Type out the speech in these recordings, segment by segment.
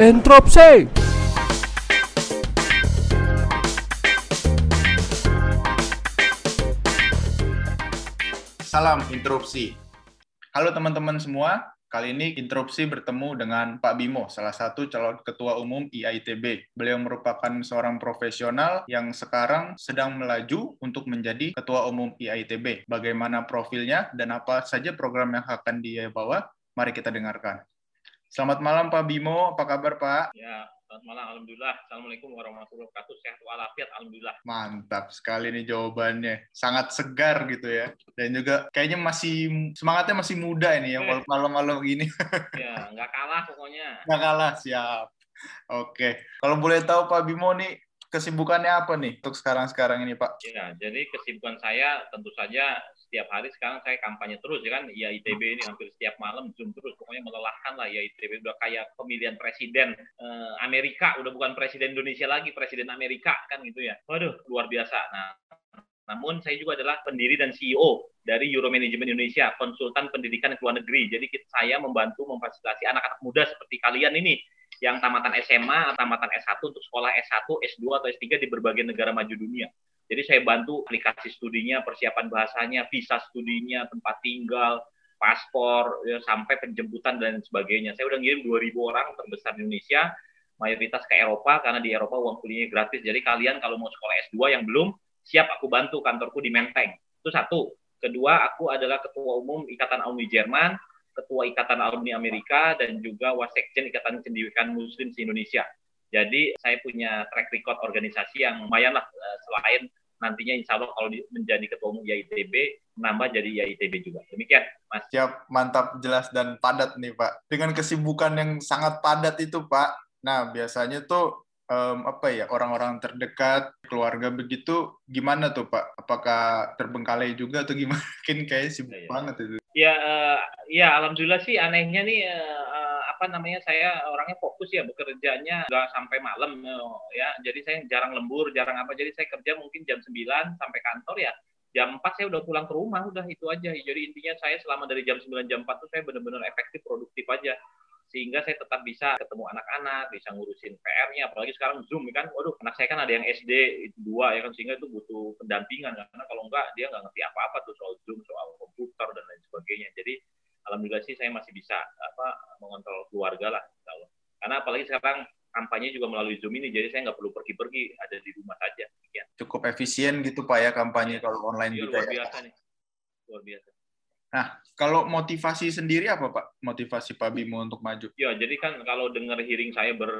Entropsi. Salam interupsi. Halo teman-teman semua, kali ini interupsi bertemu dengan Pak Bimo, salah satu calon ketua umum IAITB. Beliau merupakan seorang profesional yang sekarang sedang melaju untuk menjadi ketua umum IAITB. Bagaimana profilnya dan apa saja program yang akan dia bawa? Mari kita dengarkan. Selamat malam Pak Bimo, apa kabar Pak? Ya, selamat malam. Alhamdulillah. Assalamualaikum warahmatullahi wabarakatuh. Sehat walafiat. Alhamdulillah. Mantap sekali nih jawabannya. Sangat segar gitu ya. Dan juga kayaknya masih semangatnya masih muda ini ya Eh. malam-malam gini. Ya, nggak kalah pokoknya. Nggak kalah, siap. Oke. Kalau boleh tahu Pak Bimo nih kesibukannya apa nih untuk sekarang-sekarang ini Pak? Ya, jadi kesibukan saya tentu saja setiap hari sekarang saya kampanye terus ya kan. Ya ITB ini hampir setiap malam zoom terus. Pokoknya melelahkan lah ya ITB udah kayak pemilihan presiden eh, Amerika, udah bukan presiden Indonesia lagi, presiden Amerika kan gitu ya. Waduh, luar biasa. Nah, namun saya juga adalah pendiri dan CEO dari Euro Management Indonesia, konsultan pendidikan ke luar negeri. Jadi kita- saya membantu memfasilitasi anak-anak muda seperti kalian ini yang tamatan SMA, tamatan S1 untuk sekolah S1, S2 atau S3 di berbagai negara maju dunia. Jadi saya bantu aplikasi studinya, persiapan bahasanya, visa studinya, tempat tinggal, paspor, ya, sampai penjemputan dan sebagainya. Saya udah ngirim 2.000 orang terbesar di Indonesia, mayoritas ke Eropa karena di Eropa uang kuliahnya gratis. Jadi kalian kalau mau sekolah S2 yang belum, siap aku bantu kantorku di Menteng. Itu satu. Kedua, aku adalah ketua umum Ikatan Alumni Jerman, ketua Ikatan Alumni Amerika, dan juga Wasekjen Ikatan Pendidikan Muslim se-Indonesia. Jadi saya punya track record organisasi yang lumayan lah eh, selain nantinya insya Allah kalau di- menjadi ketua umum YITB, menambah jadi YITB juga. Demikian, Mas. Siap, mantap, jelas dan padat nih Pak. Dengan kesibukan yang sangat padat itu Pak. Nah, biasanya tuh em, apa ya orang-orang terdekat, keluarga begitu, gimana tuh Pak? Apakah terbengkalai juga atau gimana? Mungkin kayak sibuk iya. banget itu. Ya, eh, ya alhamdulillah sih anehnya nih eh, apa namanya saya orangnya fokus ya bekerjanya nggak sampai malam eh, ya. Jadi saya jarang lembur, jarang apa. Jadi saya kerja mungkin jam 9 sampai kantor ya. Jam 4 saya udah pulang ke rumah, udah itu aja. Jadi intinya saya selama dari jam 9 jam 4 tuh saya benar-benar efektif, produktif aja. Sehingga saya tetap bisa ketemu anak-anak, bisa ngurusin PR-nya. Apalagi sekarang Zoom kan, waduh anak saya kan ada yang SD itu dua ya kan, sehingga itu butuh pendampingan. Karena kalau enggak dia nggak ngerti apa-apa tuh soal Zoom, soal komputer dan lain sebagainya. Jadi alhamdulillah sih saya masih bisa apa mengontrol keluarga lah insya Allah. Karena apalagi sekarang kampanye juga melalui Zoom ini, jadi saya nggak perlu pergi-pergi, ada di rumah saja. Demikian. Cukup efisien gitu Pak ya kampanye kalau online Iya, juga luar ya. biasa nih, luar biasa. Nah, kalau motivasi sendiri apa Pak? Motivasi Pak Bimo untuk maju? Ya, jadi kan kalau dengar hearing saya ber,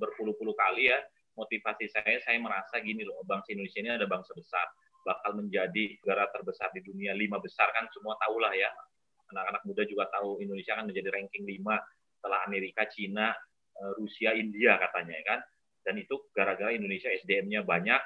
berpuluh-puluh kali ya, motivasi saya, saya merasa gini loh, bangsa Indonesia ini ada bangsa besar, bakal menjadi negara terbesar di dunia, lima besar kan semua tahu lah ya. Anak-anak muda juga tahu Indonesia kan menjadi ranking lima setelah Amerika, Cina, eh, Rusia, India katanya ya kan. Dan itu gara-gara Indonesia SDM-nya banyak,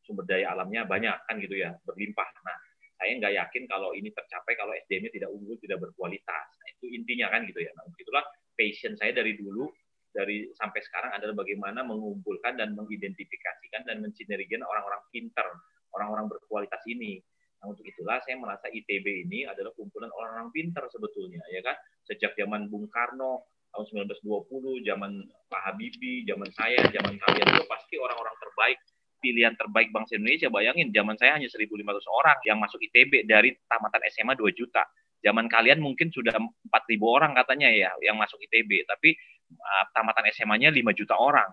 sumber daya alamnya banyak kan gitu ya, berlimpah. Nah, saya nggak yakin kalau ini tercapai kalau SDM-nya tidak unggul, tidak berkualitas. Nah, itu intinya kan gitu ya. Nah, itulah passion saya dari dulu dari sampai sekarang adalah bagaimana mengumpulkan dan mengidentifikasikan dan mensinergikan orang-orang pinter, orang-orang berkualitas ini. Nah, untuk itulah saya merasa ITB ini adalah kumpulan orang-orang pinter sebetulnya, ya kan? Sejak zaman Bung Karno tahun 1920, zaman Pak Habibie, zaman saya, zaman kalian itu pasti orang-orang terbaik pilihan terbaik bangsa Indonesia. Bayangin, zaman saya hanya 1.500 orang yang masuk ITB dari tamatan SMA 2 juta. Zaman kalian mungkin sudah 4.000 orang katanya ya yang masuk ITB, tapi uh, tamatan SMA-nya 5 juta orang.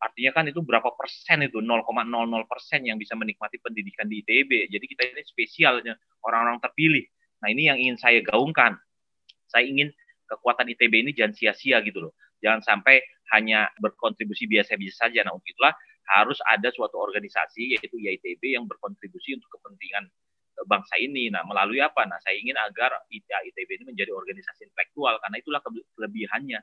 Artinya kan itu berapa persen itu 0,00 persen yang bisa menikmati pendidikan di ITB. Jadi kita ini spesialnya orang-orang terpilih. Nah ini yang ingin saya gaungkan. Saya ingin kekuatan ITB ini jangan sia-sia gitu loh. Jangan sampai hanya berkontribusi biasa-biasa saja. Nah untuk itulah harus ada suatu organisasi yaitu IITB yang berkontribusi untuk kepentingan eh, bangsa ini. Nah, melalui apa? Nah, saya ingin agar ITB ini menjadi organisasi intelektual karena itulah kele- kelebihannya.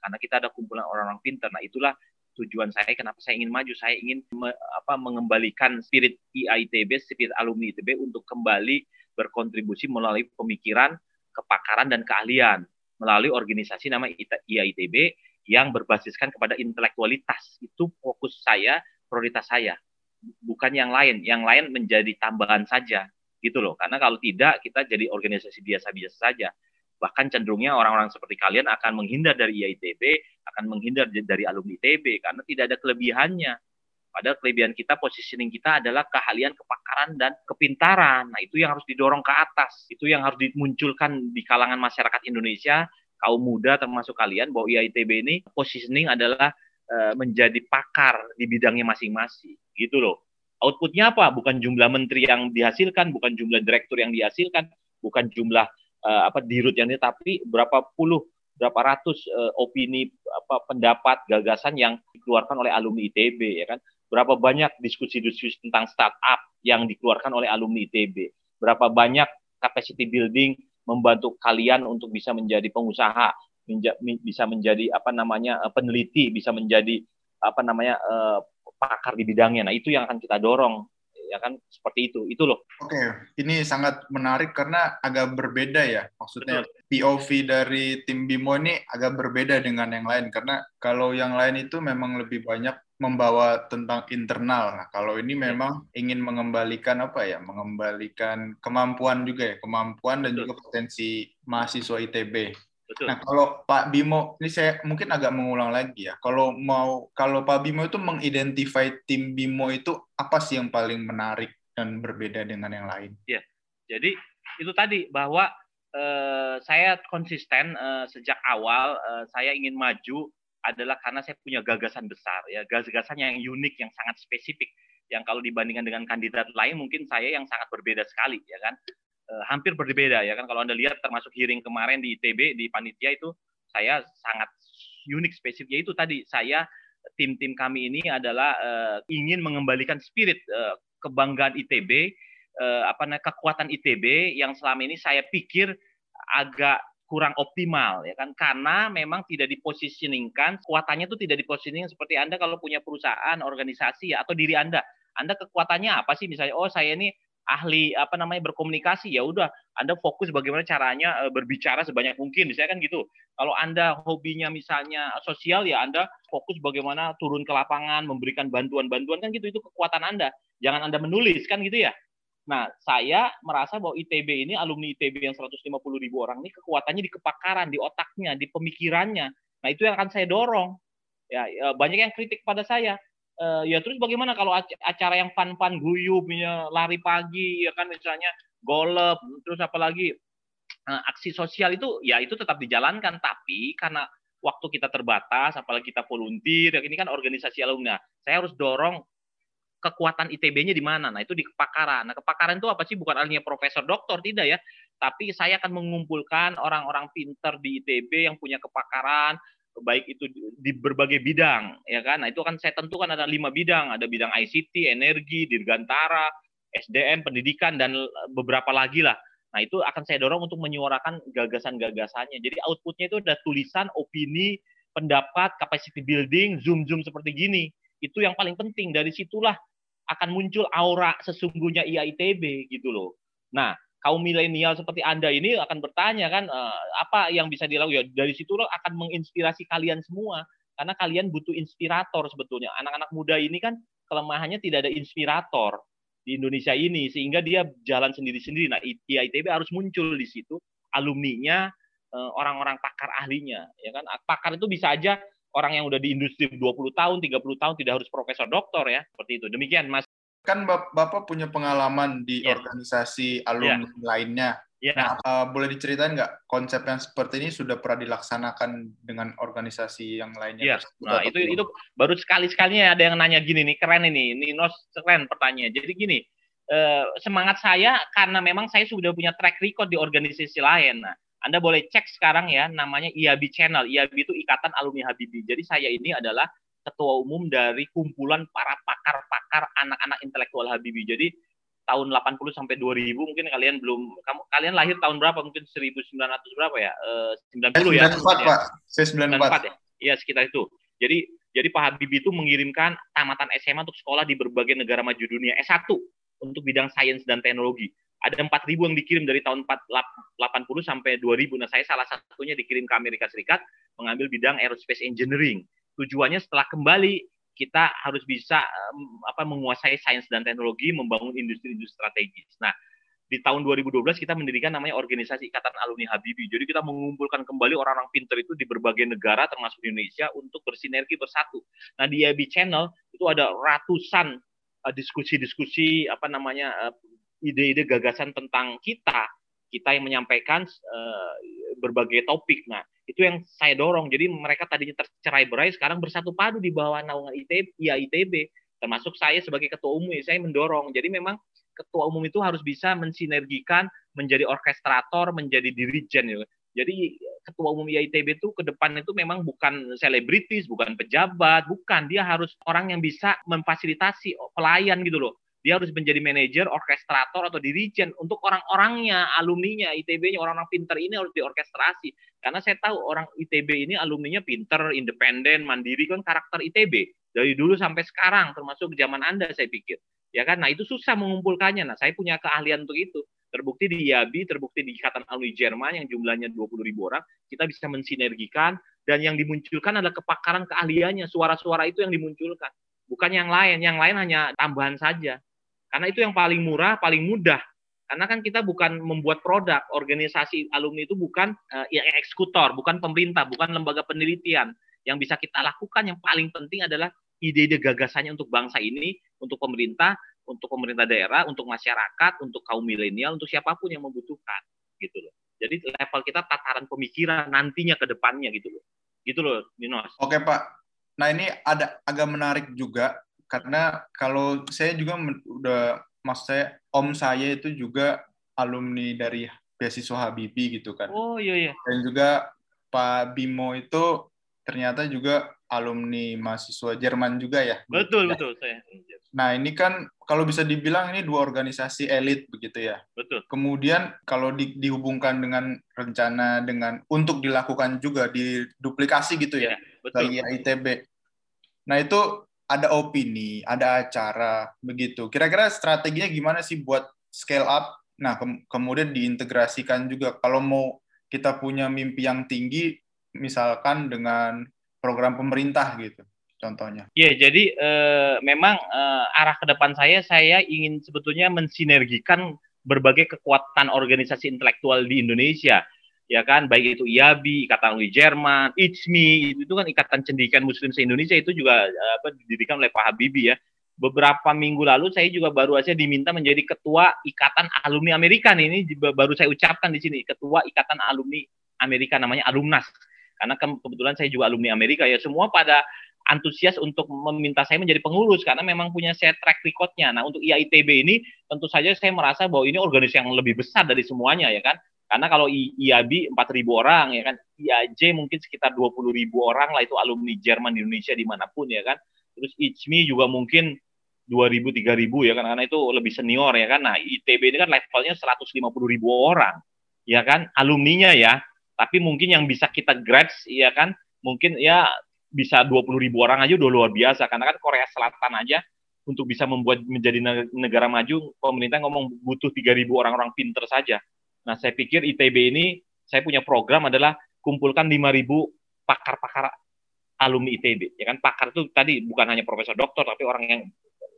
Karena kita ada kumpulan orang-orang pintar. Nah, itulah tujuan saya kenapa saya ingin maju. Saya ingin me- apa mengembalikan spirit IITB, spirit alumni ITB untuk kembali berkontribusi melalui pemikiran, kepakaran dan keahlian melalui organisasi nama IITB yang berbasiskan kepada intelektualitas. Itu fokus saya, prioritas saya. Bukan yang lain. Yang lain menjadi tambahan saja. Gitu loh. Karena kalau tidak, kita jadi organisasi biasa-biasa saja. Bahkan cenderungnya orang-orang seperti kalian akan menghindar dari IITB, akan menghindar dari alumni ITB karena tidak ada kelebihannya. Padahal kelebihan kita, positioning kita adalah keahlian, kepakaran, dan kepintaran. Nah, itu yang harus didorong ke atas. Itu yang harus dimunculkan di kalangan masyarakat Indonesia, kaum muda termasuk kalian, bahwa IITB ini positioning adalah e, menjadi pakar di bidangnya masing-masing. Gitu loh. Outputnya apa? Bukan jumlah menteri yang dihasilkan, bukan jumlah direktur yang dihasilkan, bukan jumlah uh, apa dirut yang ini tapi berapa puluh berapa ratus uh, opini apa pendapat gagasan yang dikeluarkan oleh alumni ITB ya kan? Berapa banyak diskusi-diskusi tentang startup yang dikeluarkan oleh alumni ITB berapa banyak capacity building membantu kalian untuk bisa menjadi pengusaha menja bisa menjadi apa namanya eh, peneliti bisa menjadi apa namanya uh, pakar di bidangnya? Nah itu yang akan kita dorong ya kan seperti itu itu loh oke okay. ini sangat menarik karena agak berbeda ya maksudnya Betul. POV dari tim Bimo ini agak berbeda dengan yang lain karena kalau yang lain itu memang lebih banyak membawa tentang internal. Nah, kalau ini iya. memang ingin mengembalikan apa ya? Mengembalikan kemampuan juga ya, kemampuan dan Betul. juga potensi mahasiswa ITB. Betul. Nah, kalau Pak Bimo, ini saya mungkin agak mengulang lagi ya. Kalau mau, kalau Pak Bimo itu mengidentify tim Bimo itu apa sih yang paling menarik dan berbeda dengan yang lain? Ya, jadi itu tadi bahwa eh, saya konsisten eh, sejak awal eh, saya ingin maju adalah karena saya punya gagasan besar ya, gagasan yang unik, yang sangat spesifik yang kalau dibandingkan dengan kandidat lain mungkin saya yang sangat berbeda sekali ya kan hampir berbeda ya kan. Kalau anda lihat termasuk hearing kemarin di ITB di panitia itu saya sangat unik spesifik itu tadi. Saya tim-tim kami ini adalah uh, ingin mengembalikan spirit uh, kebanggaan ITB uh, apa namanya kekuatan ITB yang selama ini saya pikir agak kurang optimal ya kan. Karena memang tidak dipositioningkan kekuatannya itu tidak dipositioning seperti Anda kalau punya perusahaan organisasi ya atau diri Anda. Anda kekuatannya apa sih? Misalnya oh saya ini ahli apa namanya berkomunikasi ya udah Anda fokus bagaimana caranya e, berbicara sebanyak mungkin misalnya kan gitu. Kalau Anda hobinya misalnya sosial ya Anda fokus bagaimana turun ke lapangan memberikan bantuan-bantuan kan gitu itu kekuatan Anda. Jangan Anda menulis kan gitu ya. Nah, saya merasa bahwa ITB ini alumni ITB yang 150 ribu orang ini kekuatannya di kepakaran, di otaknya, di pemikirannya. Nah, itu yang akan saya dorong. Ya, e, banyak yang kritik pada saya uh, ya terus bagaimana kalau acara yang pan-pan guyup ya, lari pagi ya kan misalnya golf terus apalagi uh, aksi sosial itu ya itu tetap dijalankan. Tapi karena waktu kita terbatas apalagi kita volunteer ya ini kan organisasi alumni. Saya harus dorong kekuatan ITB-nya di mana? Nah itu di kepakaran. Nah kepakaran itu apa sih? Bukan artinya profesor doktor tidak ya. Tapi saya akan mengumpulkan orang-orang pinter di ITB yang punya kepakaran baik itu di berbagai bidang ya kan? Nah itu akan saya tentukan ada lima bidang. Ada bidang ICT energi dirgantara SDM pendidikan dan beberapa lagi lah. Nah itu akan saya dorong untuk menyuarakan gagasan-gagasannya. Jadi outputnya itu ada tulisan opini pendapat capacity building zoom zoom seperti gini. Itu yang paling penting. Dari situlah akan muncul aura sesungguhnya IAITB gitu loh. Nah kaum milenial seperti Anda ini akan bertanya kan uh, apa yang bisa dilakukan? Ya dari situ akan menginspirasi kalian semua. Karena kalian butuh inspirator sebetulnya. Anak-anak muda ini kan kelemahannya tidak ada inspirator di Indonesia ini sehingga dia jalan sendiri-sendiri. Nah ITB harus muncul di situ alumninya uh, orang-orang pakar ahlinya ya kan? Pakar itu bisa aja orang yang udah di industri 20 tahun 30 tahun tidak harus profesor doktor ya. Seperti itu. Demikian Mas kan Bapak punya pengalaman di yeah. organisasi alumni yeah. lainnya. Yeah. Nah, uh, boleh diceritain nggak konsep yang seperti ini sudah pernah dilaksanakan dengan organisasi yang lainnya? Iya. Nah, itu itu baru sekali-sekalinya ada yang nanya gini nih, keren ini. Ini nos keren pertanyaannya. Jadi gini, uh, semangat saya karena memang saya sudah punya track record di organisasi lain. Nah, anda boleh cek sekarang ya, namanya IAB Channel. IAB itu Ikatan Alumni Habibie. Jadi saya ini adalah ketua umum dari kumpulan para pakar-pakar anak-anak intelektual Habibie. Jadi tahun 80 sampai 2000 mungkin kalian belum kamu kalian lahir tahun berapa? Mungkin 1900 berapa ya? Eh, 90 ya. 94, Pak. Saya 94. 94 ya. Iya, sekitar itu. Jadi jadi Pak Habibie itu mengirimkan tamatan SMA untuk sekolah di berbagai negara maju dunia S1 untuk bidang sains dan teknologi. Ada 4.000 yang dikirim dari tahun 80 sampai 2000. Nah, saya salah satunya dikirim ke Amerika Serikat mengambil bidang aerospace engineering tujuannya setelah kembali kita harus bisa apa menguasai sains dan teknologi membangun industri-industri strategis. Nah, di tahun 2012 kita mendirikan namanya organisasi Ikatan Alumni Habibie. Jadi kita mengumpulkan kembali orang-orang pinter itu di berbagai negara termasuk Indonesia untuk bersinergi bersatu. Nah di IAB Channel itu ada ratusan uh, diskusi-diskusi apa namanya uh, ide-ide gagasan tentang kita kita yang menyampaikan uh, berbagai topik. Nah, itu yang saya dorong. Jadi mereka tadinya tercerai berai, sekarang bersatu padu di bawah naungan ITB, ya ITB. Termasuk saya sebagai ketua umum, ya, saya mendorong. Jadi memang ketua umum itu harus bisa mensinergikan menjadi orkestrator, menjadi dirijen ya. Jadi ketua umum IITB itu ke depan itu memang bukan selebritis, bukan pejabat, bukan. Dia harus orang yang bisa memfasilitasi pelayan gitu loh. Dia harus menjadi manajer, orkestrator atau dirijen untuk orang-orangnya, alumninya, ITB-nya, orang-orang pinter ini harus diorkestrasi. Karena saya tahu orang ITB ini alumninya pinter, independen, mandiri kan karakter ITB dari dulu sampai sekarang termasuk zaman Anda saya pikir. Ya kan? Nah itu susah mengumpulkannya. Nah saya punya keahlian untuk itu. Terbukti di IABI terbukti di Ikatan Alumni Jerman yang jumlahnya 20 ribu orang kita bisa mensinergikan. Dan yang dimunculkan adalah kepakaran keahliannya. Suara-suara itu yang dimunculkan. Bukan yang lain. Yang lain hanya tambahan saja karena itu yang paling murah paling mudah karena kan kita bukan membuat produk organisasi alumni itu bukan uh, ya eksekutor bukan pemerintah bukan lembaga penelitian yang bisa kita lakukan yang paling penting adalah ide-ide gagasannya untuk bangsa ini, untuk pemerintah, untuk pemerintah daerah, untuk masyarakat, untuk kaum milenial, untuk siapa pun yang membutuhkan, gitu loh. Jadi level kita tataran pemikiran nantinya ke depannya gitu loh. Gitu loh, Ninos. Oke, Pak. Nah, ini ada agak menarik juga karena kalau saya juga udah maksud saya om saya itu juga alumni dari beasiswa Habibie gitu kan. Oh iya iya. Dan juga Pak Bimo itu ternyata juga alumni mahasiswa Jerman juga ya. Betul, ya. betul. Saya. Nah, ini kan kalau bisa dibilang ini dua organisasi elit begitu ya. Betul. Kemudian kalau di, dihubungkan dengan rencana dengan untuk dilakukan juga di duplikasi gitu ya, ya betul. bagi ITB. Nah, itu ada opini, ada acara begitu. Kira-kira strateginya gimana sih buat scale up? Nah, ke kemudian diintegrasikan juga kalau mau kita punya mimpi yang tinggi misalkan dengan program pemerintah gitu contohnya. Iya, jadi e, memang e, arah ke depan saya saya ingin sebetulnya mensinergikan berbagai kekuatan organisasi intelektual di Indonesia. Ya kan, baik itu IABI, Ikatan Uli Jerman, ICMI, itu kan Ikatan Cendikian Muslim se-Indonesia itu juga apa didirikan oleh Pak Habibie ya. Beberapa minggu lalu saya juga baru saja diminta menjadi ketua Ikatan Alumni Amerika nih. Ini baru saya ucapkan di sini, ketua Ikatan Alumni Amerika namanya Alumnas karena ke kebetulan saya juga alumni Amerika ya semua pada antusias untuk meminta saya menjadi pengurus karena memang punya saya track recordnya. Nah untuk IAITB ini tentu saja saya merasa bahwa ini organisasi yang lebih besar dari semuanya ya kan. Karena kalau IAB 4.000 orang ya kan, IAJ mungkin sekitar 20.000 orang lah itu alumni Jerman di Indonesia di mana pun ya kan. Terus ICMI juga mungkin 2.000 3.000 ya kan? Karena itu lebih senior ya kan. Nah ITB ini kan levelnya 150.000 orang ya kan? Alumninya ya. Tapi mungkin yang bisa kita grasp ya kan? Mungkin ya bisa 20 ribu orang aja udah luar biasa. Karena kan Korea Selatan aja untuk bisa membuat menjadi negara maju pemerintah ngomong butuh 3 ribu orang-orang pinter saja nah saya pikir ITB ini saya punya program adalah kumpulkan 5 ribu pakar-pakar alumni ITB ya kan? Pakar itu tadi bukan hanya profesor doktor tapi orang yang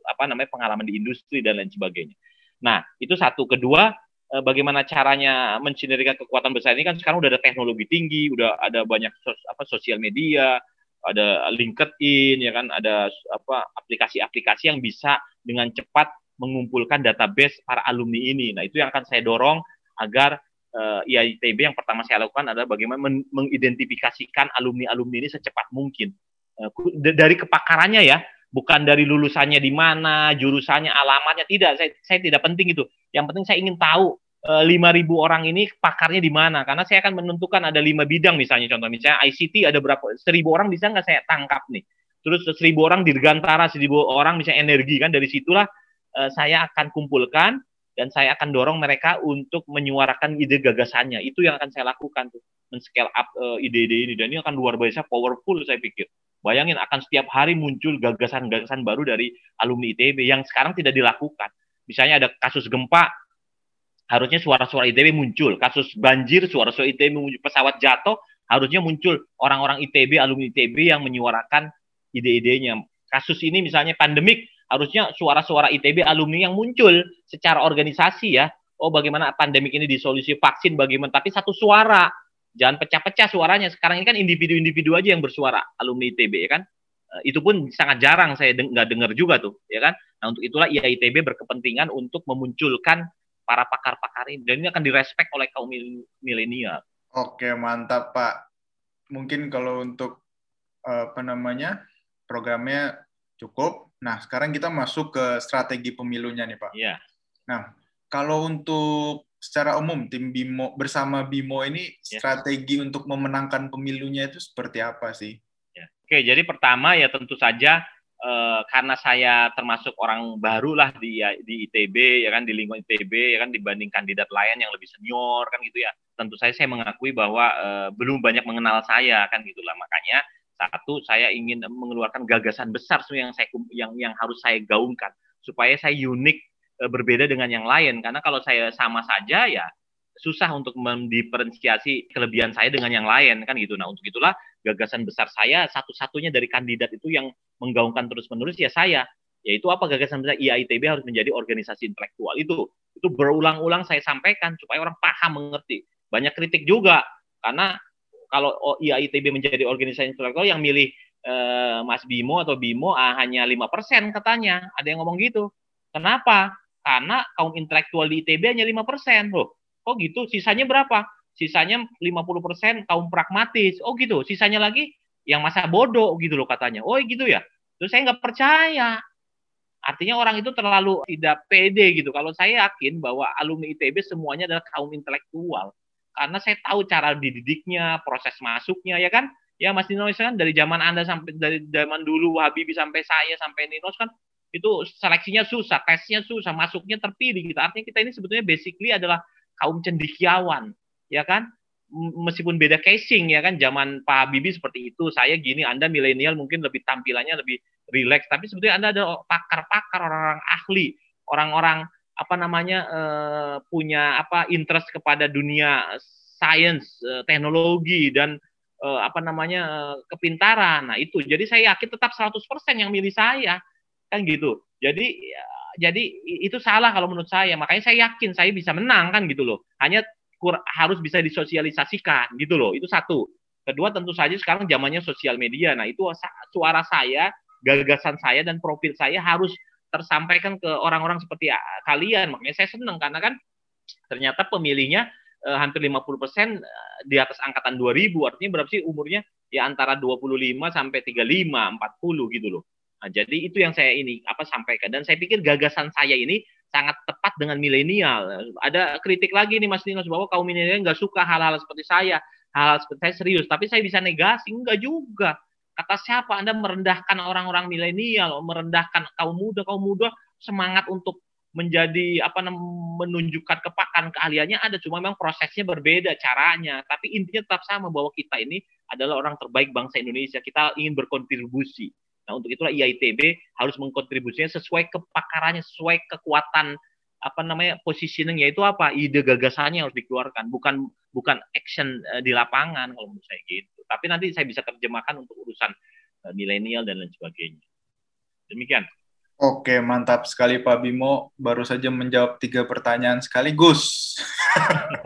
apa namanya pengalaman di industri dan lain sebagainya. Nah itu satu. Kedua Eh, bagaimana caranya mensinergikan kekuatan besar ini kan sekarang udah ada teknologi tinggi, udah ada banyak sos, apa sosial media, ada LinkedIn ya kan, ada apa aplikasi-aplikasi yang bisa dengan cepat mengumpulkan database para alumni ini. Nah, itu yang akan saya dorong agar uh, eh, IITB yang pertama saya lakukan adalah bagaimana men mengidentifikasikan alumni-alumni ini secepat mungkin. Uh, dari kepakarannya ya, bukan dari lulusannya di mana, jurusannya, alamatnya tidak. Saya, saya tidak penting itu. Yang penting saya ingin tahu lima ribu orang ini pakarnya di mana? Karena saya akan menentukan ada lima bidang misalnya contoh misalnya ICT ada berapa seribu orang bisa nggak saya tangkap nih? Terus seribu orang dirgantara seribu orang misalnya energi kan dari situlah uh, saya akan kumpulkan dan saya akan dorong mereka untuk menyuarakan ide gagasannya. Itu yang akan saya lakukan tuh, men-scale up uh, ide-ide ini dan ini akan luar biasa powerful saya pikir. Bayangin akan setiap hari muncul gagasan-gagasan baru dari alumni ITB yang sekarang tidak dilakukan. Misalnya ada kasus gempa, harusnya suara-suara ITB muncul. Kasus banjir, suara-suara ITB muncul. Pesawat jatuh, harusnya muncul orang-orang ITB, alumni ITB yang menyuarakan ide-idenya. Kasus ini misalnya pandemik, harusnya suara-suara ITB alumni yang muncul secara organisasi ya, oh bagaimana pandemik ini disolusi vaksin bagaimana? Tapi satu suara. Jangan pecah-pecah suaranya. Sekarang ini kan individu-individu aja yang bersuara alumni ITB ya kan? Eh, itu pun sangat jarang. Saya nggak dengar juga tuh ya kan? Nah untuk itulah IAITB berkepentingan untuk memunculkan para pakar-pakar ini. Dan ini akan direspek oleh kaum milenial. Oke mantap pak. Mungkin kalau untuk apa namanya programnya cukup nah sekarang kita masuk ke strategi pemilunya nih pak iya nah kalau untuk secara umum tim Bimo bersama Bimo ini ya. strategi untuk memenangkan pemilunya itu seperti apa sih? Ya. Oke, jadi pertama ya tentu saja eh, karena saya termasuk orang baru lah di di ITB ya kan di lingkungan ITB ya kan dibanding kandidat lain yang lebih senior kan gitu ya. Tentu saja saya mengakui bahwa eh, belum banyak mengenal saya kan gitulah makanya satu saya ingin mengeluarkan gagasan besar yang saya yang yang harus saya gaungkan supaya saya unik Eh, berbeda dengan yang lain. Karena kalau saya sama saja ya susah untuk mendiferensiasi kelebihan saya dengan yang lain kan gitu. Nah untuk itulah gagasan besar saya satu-satunya dari kandidat itu yang menggaungkan terus-menerus ya saya. Yaitu apa? Gagasan besar IAITB harus menjadi organisasi intelektual. Itu itu berulang-ulang saya sampaikan supaya orang paham mengerti. Banyak kritik juga karena kalau IAITB menjadi organisasi intelektual yang milih eh, Mas Bimo atau Bimo ah, hanya lima persen katanya ada yang ngomong gitu kenapa karena kaum intelektual di ITB hanya 5%. Loh, kok gitu? Sisanya berapa? Sisanya 50% kaum pragmatis. Oh gitu. Sisanya lagi yang masa bodoh gitu loh katanya. Oh gitu ya. Terus saya nggak percaya. Artinya orang itu terlalu tidak pede gitu. Kalau saya yakin bahwa alumni ITB semuanya adalah kaum intelektual. Karena saya tahu cara dididiknya, proses masuknya, ya kan? Ya Mas Nino kan dari zaman Anda sampai dari zaman dulu Habibie sampai saya sampai Ninos kan itu seleksinya susah, tesnya susah, masuknya terpilih gitu. Artinya kita ini sebetulnya basically adalah kaum cendikiawan, ya kan? Meskipun beda casing ya kan, zaman Pak Habibie seperti itu, saya gini, Anda milenial mungkin lebih tampilannya lebih rileks, tapi sebetulnya Anda ada pakar-pakar, orang-orang ahli, orang-orang apa namanya uh, punya apa interest kepada dunia science, uh, teknologi dan uh, apa namanya uh, kepintaran. Nah, itu. Jadi saya yakin tetap 100% yang milih saya. Kan gitu. Jadi ya, jadi itu salah kalau menurut saya. Makanya saya yakin saya bisa menang kan gitu loh. Hanya kur, harus bisa disosialisasikan gitu loh. Itu satu. Kedua tentu saja sekarang zamannya sosial media. Nah itu suara saya gagasan saya dan profil saya harus tersampaikan ke orang-orang seperti kalian makanya saya senang karena kan ternyata pemilihnya eh, hampir 50% persen eh, di atas angkatan 2000 artinya berapa sih umurnya ya antara 25 sampai 35 40 gitu loh Nah, jadi itu yang saya ini apa sampaikan dan saya pikir gagasan saya ini sangat tepat dengan milenial. Ada kritik lagi nih Mas Dinos bahwa kaum milenial nggak suka hal-hal seperti saya, hal, hal seperti saya serius. Tapi saya bisa negasi, enggak juga. Kata siapa Anda merendahkan orang-orang milenial, merendahkan kaum muda, kaum muda semangat untuk menjadi apa menunjukkan kepakan keahliannya ada. Cuma memang prosesnya berbeda caranya. Tapi intinya tetap sama bahwa kita ini adalah orang terbaik bangsa Indonesia. Kita ingin berkontribusi. Nah, untuk itulah IITB harus mengkontribusinya sesuai kepakarannya, sesuai kekuatan apa namanya positioning yaitu apa? Ide gagasannya harus dikeluarkan bukan bukan action uh, di lapangan kalau menurut saya gitu. Tapi nanti saya bisa terjemahkan untuk urusan uh, milenial dan lain sebagainya. Demikian. Oke mantap sekali Pak Bimo. Baru saja menjawab tiga pertanyaan sekaligus.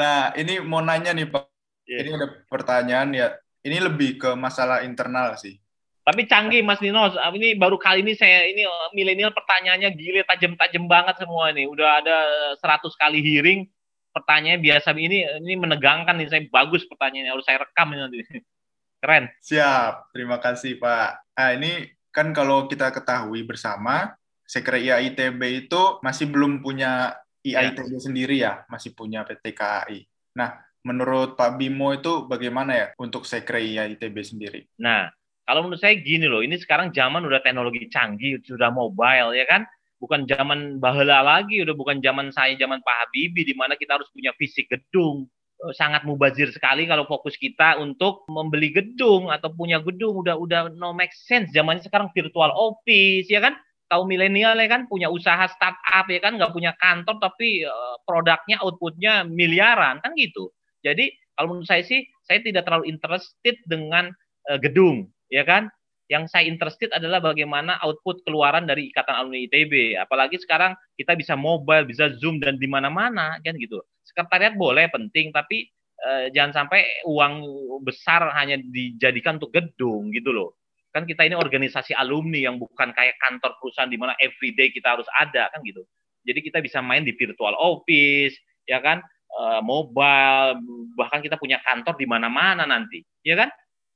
Nah ini mau nanya nih Pak. Yeah. ini ada pertanyaan ya. Ini lebih ke masalah internal sih tapi canggih Mas Nino, ini baru kali ini saya ini eh, milenial pertanyaannya gile tajam-tajam banget semua ini. Udah ada 100 kali hearing, pertanyaannya biasa ini ini menegangkan nih saya bagus pertanyaannya harus saya rekam ini nanti. Keren. Siap, terima kasih Pak. Nah, ini kan kalau kita ketahui bersama, Sekre IAITB itu masih belum punya IAITB ya. sendiri ya, masih punya PT KAI. Nah, menurut Pak Bimo itu bagaimana ya untuk Sekre IAITB sendiri? Nah, kalau menurut saya gini loh, ini sekarang zaman udah teknologi canggih, sudah mobile ya kan? Bukan zaman bahala lagi, udah bukan zaman saya, zaman Pak Habibie di mana kita harus punya fisik gedung. Eh, sangat mubazir sekali kalau fokus kita untuk membeli gedung atau punya gedung udah udah no make sense. Zamannya sekarang virtual office ya kan? kaum milenial ya kan punya usaha startup ya kan nggak punya kantor tapi uh, produknya outputnya miliaran kan gitu jadi kalau menurut saya sih saya tidak terlalu interested dengan uh, gedung ya kan? Yang saya interested adalah bagaimana output keluaran dari Ikatan Alumni ITB. Apalagi sekarang kita bisa mobile, bisa Zoom dan di mana-mana kan gitu. Sekretariat boleh penting tapi eh, jangan sampai uang besar hanya dijadikan untuk gedung gitu loh. Kan kita ini organisasi alumni yang bukan kayak kantor perusahaan di mana everyday kita harus ada kan gitu. Jadi kita bisa main di virtual office, ya kan, uh, mobile, bahkan kita punya kantor di mana-mana nanti, ya kan?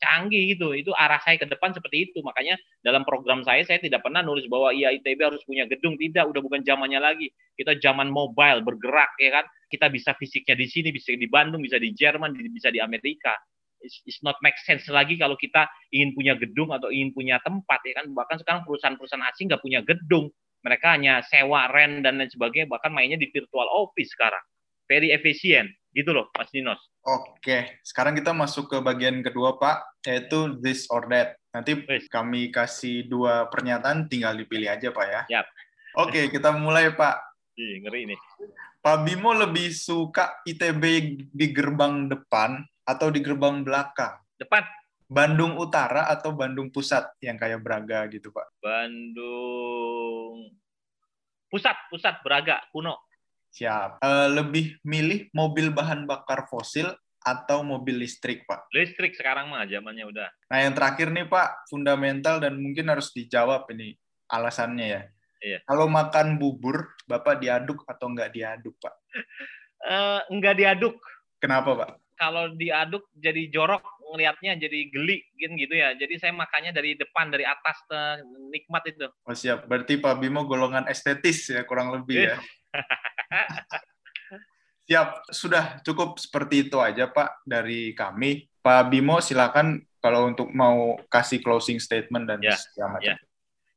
Canggih gitu. Itu arah saya ke depan seperti itu. Makanya dalam program saya saya tidak pernah nulis bahwa iya ITB harus punya gedung. Tidak, udah bukan zamannya lagi. Kita zaman mobile, bergerak ya kan. Kita bisa fisiknya di sini, bisa di Bandung, bisa di Jerman, bisa di Amerika. It's, it's not make sense lagi kalau kita ingin punya gedung atau ingin punya tempat ya kan. Bahkan sekarang perusahaan-perusahaan asing nggak punya gedung. Mereka hanya sewa, rent dan lain sebagainya. Bahkan mainnya di virtual office sekarang. Very efisien gitu loh, Mas Dinos. Oke, sekarang kita masuk ke bagian kedua, Pak, yaitu this or that. Nanti Please. kami kasih dua pernyataan, tinggal dipilih aja, Pak ya. Yap. Oke, kita mulai, Pak. Ih, ngeri ini. Pak Bimo lebih suka ITB di gerbang depan atau di gerbang belakang? Depan. Bandung Utara atau Bandung Pusat yang kayak Braga gitu, Pak? Bandung Pusat, Pusat Braga, kuno. Siap. Uh, lebih milih mobil bahan bakar fosil atau mobil listrik, Pak? Listrik sekarang mah zamannya udah. Nah, yang terakhir nih, Pak, fundamental dan mungkin harus dijawab ini alasannya ya. Iya. Kalau makan bubur, Bapak diaduk atau enggak diaduk, Pak? Uh, enggak diaduk. Kenapa, Pak? Kalau diaduk jadi jorok ngelihatnya jadi geli gitu ya. Jadi saya makannya dari depan dari atas nikmat itu. Oh siap. Berarti Pak Bimo golongan estetis ya kurang lebih ya. Siap, sudah cukup seperti itu aja Pak dari kami. Pak Bimo silakan kalau untuk mau kasih closing statement dan ya, segala macam. Ya.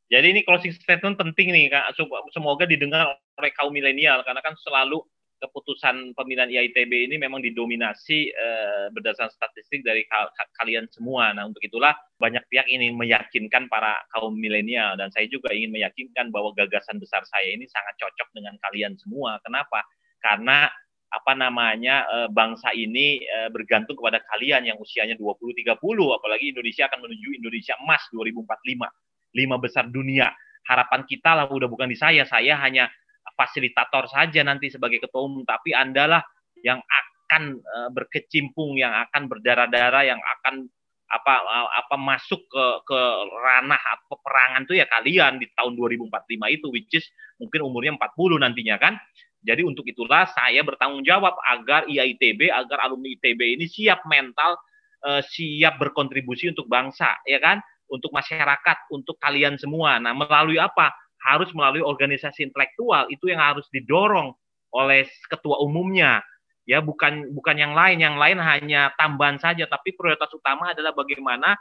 Jadi ini closing statement penting nih Kak. Semoga didengar oleh kaum milenial karena kan selalu keputusan pemilihan IITB ini memang didominasi uh, berdasarkan statistik dari ka kalian semua. Nah, untuk itulah banyak pihak ini meyakinkan para kaum milenial dan saya juga ingin meyakinkan bahwa gagasan besar saya ini sangat cocok dengan kalian semua. Kenapa? Karena apa namanya uh, bangsa ini uh, bergantung kepada kalian yang usianya 20 30 apalagi Indonesia akan menuju Indonesia emas 2045. Lima besar dunia. Harapan kita lah udah bukan di saya, saya hanya fasilitator saja nanti sebagai ketua umum, tapi Andalah yang akan uh, berkecimpung, yang akan berdarah-darah, yang akan apa apa masuk ke ke ranah peperangan tuh ya kalian di tahun 2045 itu which is mungkin umurnya 40 nantinya kan. Jadi untuk itulah saya bertanggung jawab agar IAITB agar alumni ITB ini siap mental uh, siap berkontribusi untuk bangsa ya kan, untuk masyarakat, untuk kalian semua. Nah, melalui apa? Harus melalui organisasi intelektual itu yang harus didorong oleh ketua umumnya. Ya bukan bukan yang lain yang lain hanya tambahan saja tapi prioritas utama adalah bagaimana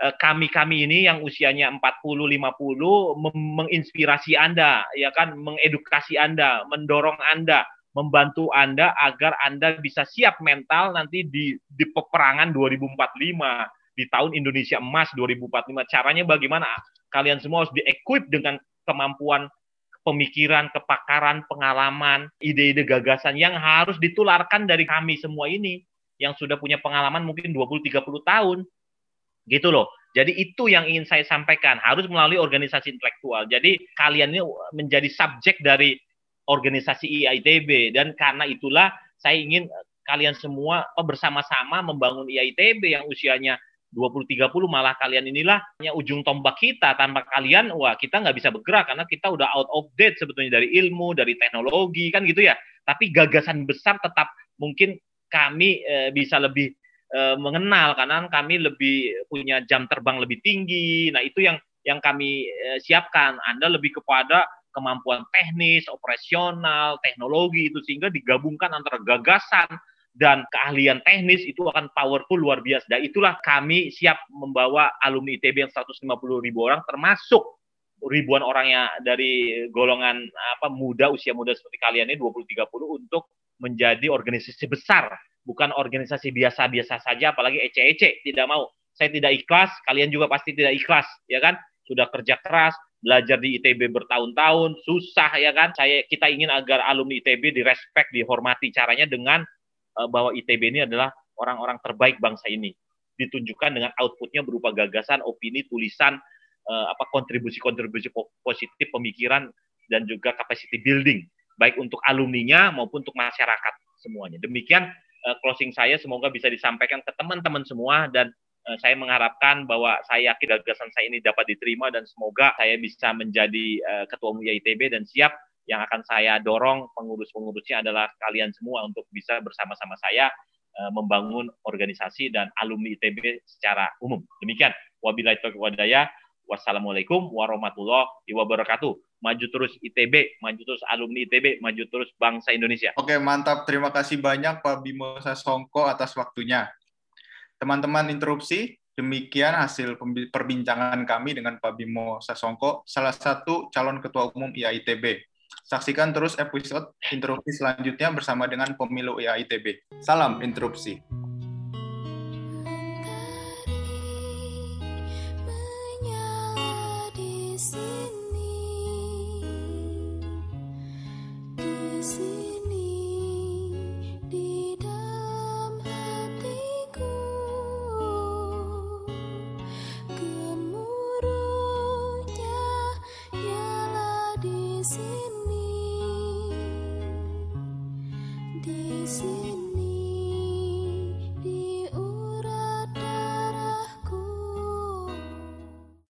eh, kami-kami ini yang usianya 40 50 menginspirasi Anda ya kan? Mengedukasi Anda mendorong Anda membantu Anda agar Anda bisa siap mental nanti di di peperangan 2045 di tahun Indonesia Emas 2045 caranya bagaimana? Kalian semua harus di-equip dengan kemampuan pemikiran, kepakaran, pengalaman, ide-ide gagasan yang harus ditularkan dari kami semua ini yang sudah punya pengalaman mungkin 20-30 tahun. Gitu loh. Jadi itu yang ingin saya sampaikan, harus melalui organisasi intelektual. Jadi kalian ini menjadi subjek dari organisasi IITB dan karena itulah saya ingin kalian semua bersama-sama membangun IITB yang usianya 20-30 malah kalian inilah hanya ujung tombak kita. Tanpa kalian, wah kita nggak bisa bergerak karena kita udah out of date sebetulnya dari ilmu, dari teknologi, kan gitu ya. Tapi gagasan besar tetap mungkin kami e, bisa lebih e, mengenal karena kami lebih punya jam terbang lebih tinggi. Nah itu yang yang kami e, siapkan. Anda lebih kepada kemampuan teknis, operasional, teknologi itu sehingga digabungkan antara gagasan dan keahlian teknis itu akan powerful luar biasa. Dan itulah kami siap membawa alumni ITB yang 150 ribu orang termasuk ribuan orangnya dari golongan apa muda usia muda seperti kalian ini 20 30 untuk menjadi organisasi besar, bukan organisasi biasa-biasa saja apalagi ece-ece, tidak mau. Saya tidak ikhlas, kalian juga pasti tidak ikhlas, ya kan? Sudah kerja keras, belajar di ITB bertahun-tahun, susah ya kan? Saya kita ingin agar alumni ITB direspek, dihormati caranya dengan bahwa ITB ini adalah orang-orang terbaik bangsa ini. ditunjukkan dengan outputnya berupa gagasan, opini, tulisan, uh, apa kontribusi-kontribusi positif pemikiran dan juga capacity building baik untuk alumninya maupun untuk masyarakat semuanya. Demikian uh, closing saya semoga bisa disampaikan ke teman-teman semua dan saya mengharapkan bahwa saya yakin gagasan saya ini dapat diterima dan semoga saya bisa menjadi ketua umum ITB dan siap yang akan saya dorong pengurus-pengurusnya adalah kalian semua untuk bisa bersama-sama saya membangun organisasi dan alumni ITB secara umum. Demikian. Wabillahi taufiq. Wassalamualaikum warahmatullahi wabarakatuh. Maju terus ITB, maju terus alumni ITB, maju terus bangsa Indonesia. Oke, mantap. Terima kasih banyak Pak Bimo Sasongko atas waktunya. Teman-teman interupsi, demikian hasil perbincangan kami dengan Pak Bimo Sasongko, salah satu calon ketua umum IAITB. Saksikan terus episode interupsi selanjutnya bersama dengan pemilu IAITB. Salam interupsi.